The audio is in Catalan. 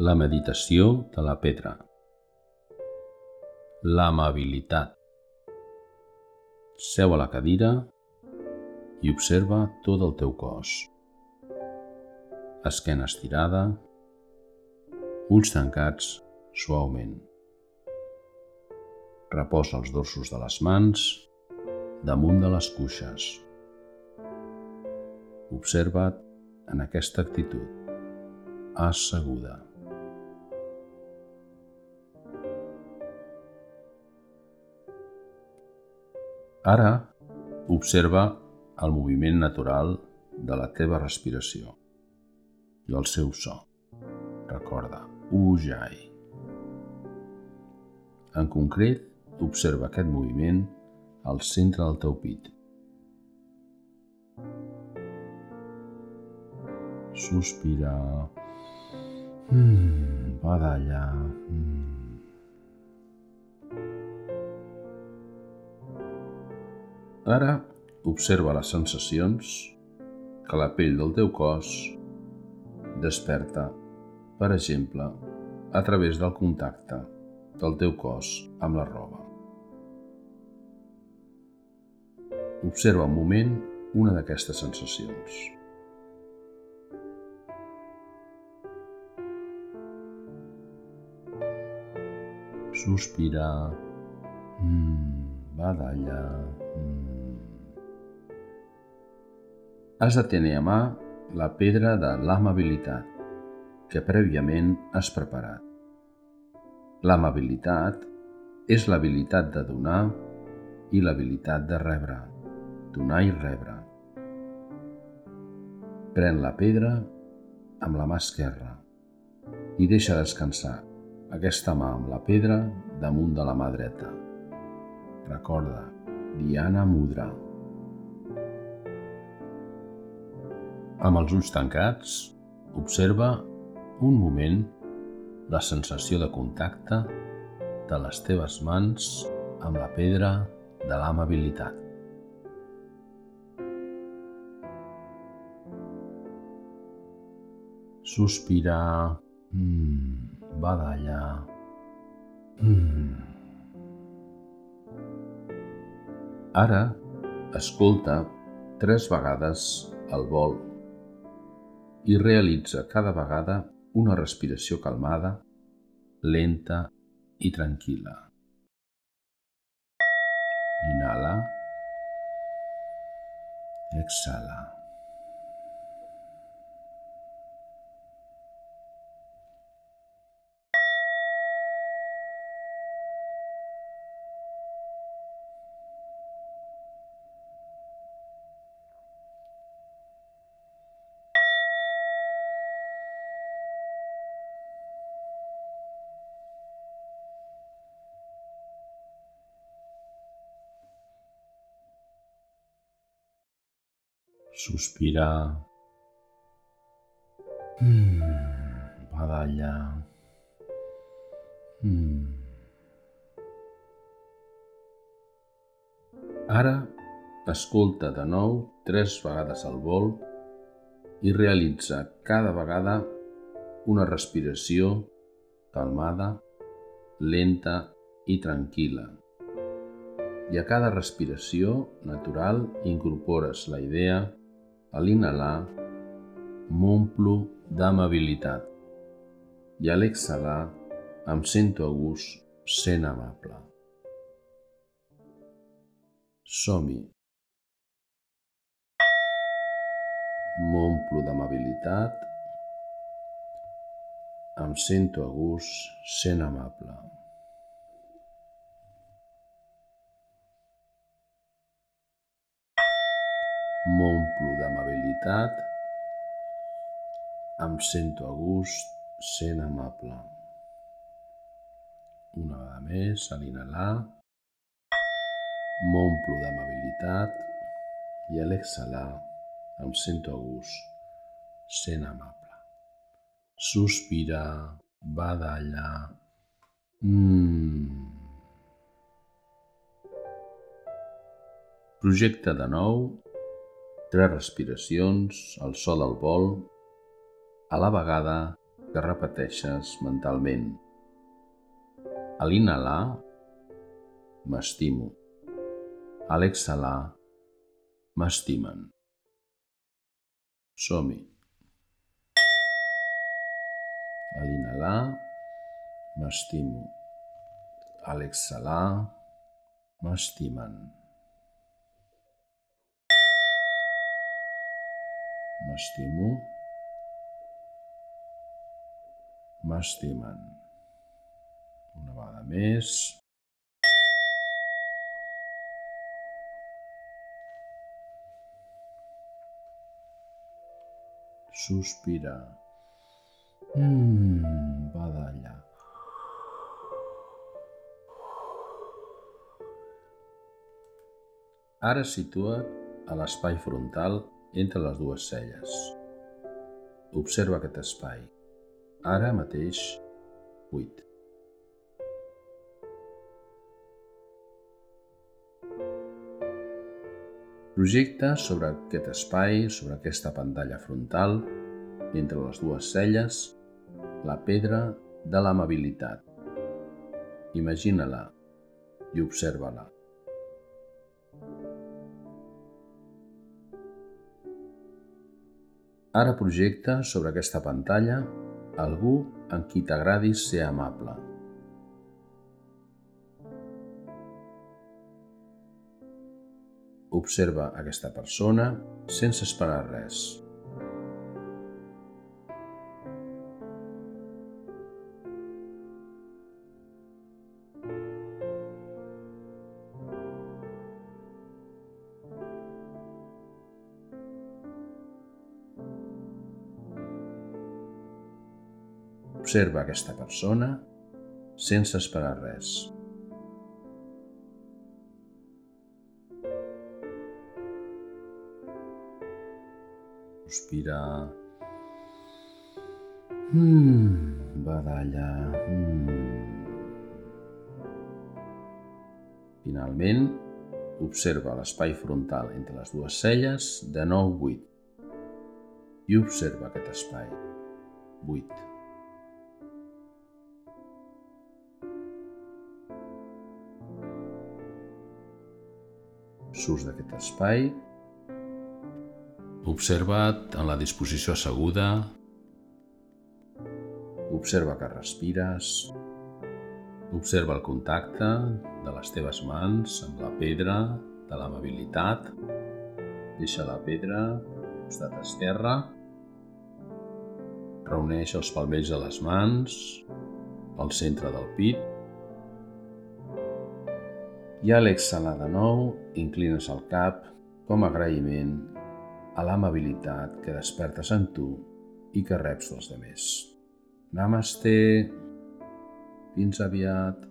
La meditació de la pedra. L'amabilitat. Seu a la cadira i observa tot el teu cos. Esquena estirada, ulls tancats suaument. Reposa els dorsos de les mans damunt de les cuixes. Observa't en aquesta actitud, asseguda. Ara observa el moviment natural de la teva respiració i el seu so. Recorda, Ujjayi. En concret, observa aquest moviment al centre del teu pit. Sospira. Mm, d'allà. Mm. Ara observa les sensacions que la pell del teu cos desperta, per exemple, a través del contacte del teu cos amb la roba. Observa un moment una d'aquestes sensacions. Sospira. Mm, va d'allà. Mm. Has de tenir a mà la pedra de l'amabilitat, que prèviament has preparat. L'amabilitat és l'habilitat de donar i l'habilitat de rebre, donar i rebre. Pren la pedra amb la mà esquerra i deixa descansar aquesta mà amb la pedra damunt de la mà dreta. Recorda, Diana Mudra. Amb els ulls tancats, observa un moment la sensació de contacte de les teves mans amb la pedra de l'amabilitat. Sospira, mm, va d'allà. Mm. Ara escolta tres vegades el vol i realitza cada vegada una respiració calmada, lenta i tranquil·la. Inhala. Exhala. Sospira. Mm, va d'allà. Mm. Ara escolta de nou tres vegades al vol i realitza cada vegada una respiració calmada, lenta i tranquil·la. I a cada respiració natural incorpores la idea a l'inhalar, m'omplo d'amabilitat i a l'exhalar em sento a gust sent amable. Som-hi. M'omplo d'amabilitat, em sento a gust sent amable. M'omplo d'amabilitat, em sento a gust sent amable. Una vegada més, a l'inhalar, m'omplo d'amabilitat i a l'exhalar em sento a gust sent amable. Sospira, badalla, mmm. Projecta de nou Tres respiracions al so del vol, a la vegada que repeteixes mentalment. A l'inhalar, m'estimo. A l'exhalar, m'estimen. Som-hi. A l'inhalar, m'estimo. A l'exhalar, m'estimen. M'estimo. M'estimen. Una vegada més. Sospira. Mmm, badalla. Ara situa't a l'espai frontal entre les dues celles. Observa aquest espai. Ara mateix buit. Projecta sobre aquest espai, sobre aquesta pantalla frontal, entre les dues celles, la pedra de l'amabilitat. Imagina-la i observa-la. Ara projecta sobre aquesta pantalla algú en qui t'agradi ser amable. Observa aquesta persona sense esperar res. Observa aquesta persona sense esperar res. Respira. Mm, badalla. Mm. Finalment, observa l'espai frontal entre les dues celles de 9-8 i observa aquest espai, 8. s'ús d'aquest espai, observa't en la disposició asseguda, observa que respires, observa el contacte de les teves mans amb la pedra, de l'amabilitat, deixa la pedra costat esquerre, reuneix els palmells de les mans, al centre del pit, i a l'exhalar de nou, inclines el cap com a agraïment a l'amabilitat que despertes en tu i que reps dels demés. Namaste. Fins aviat.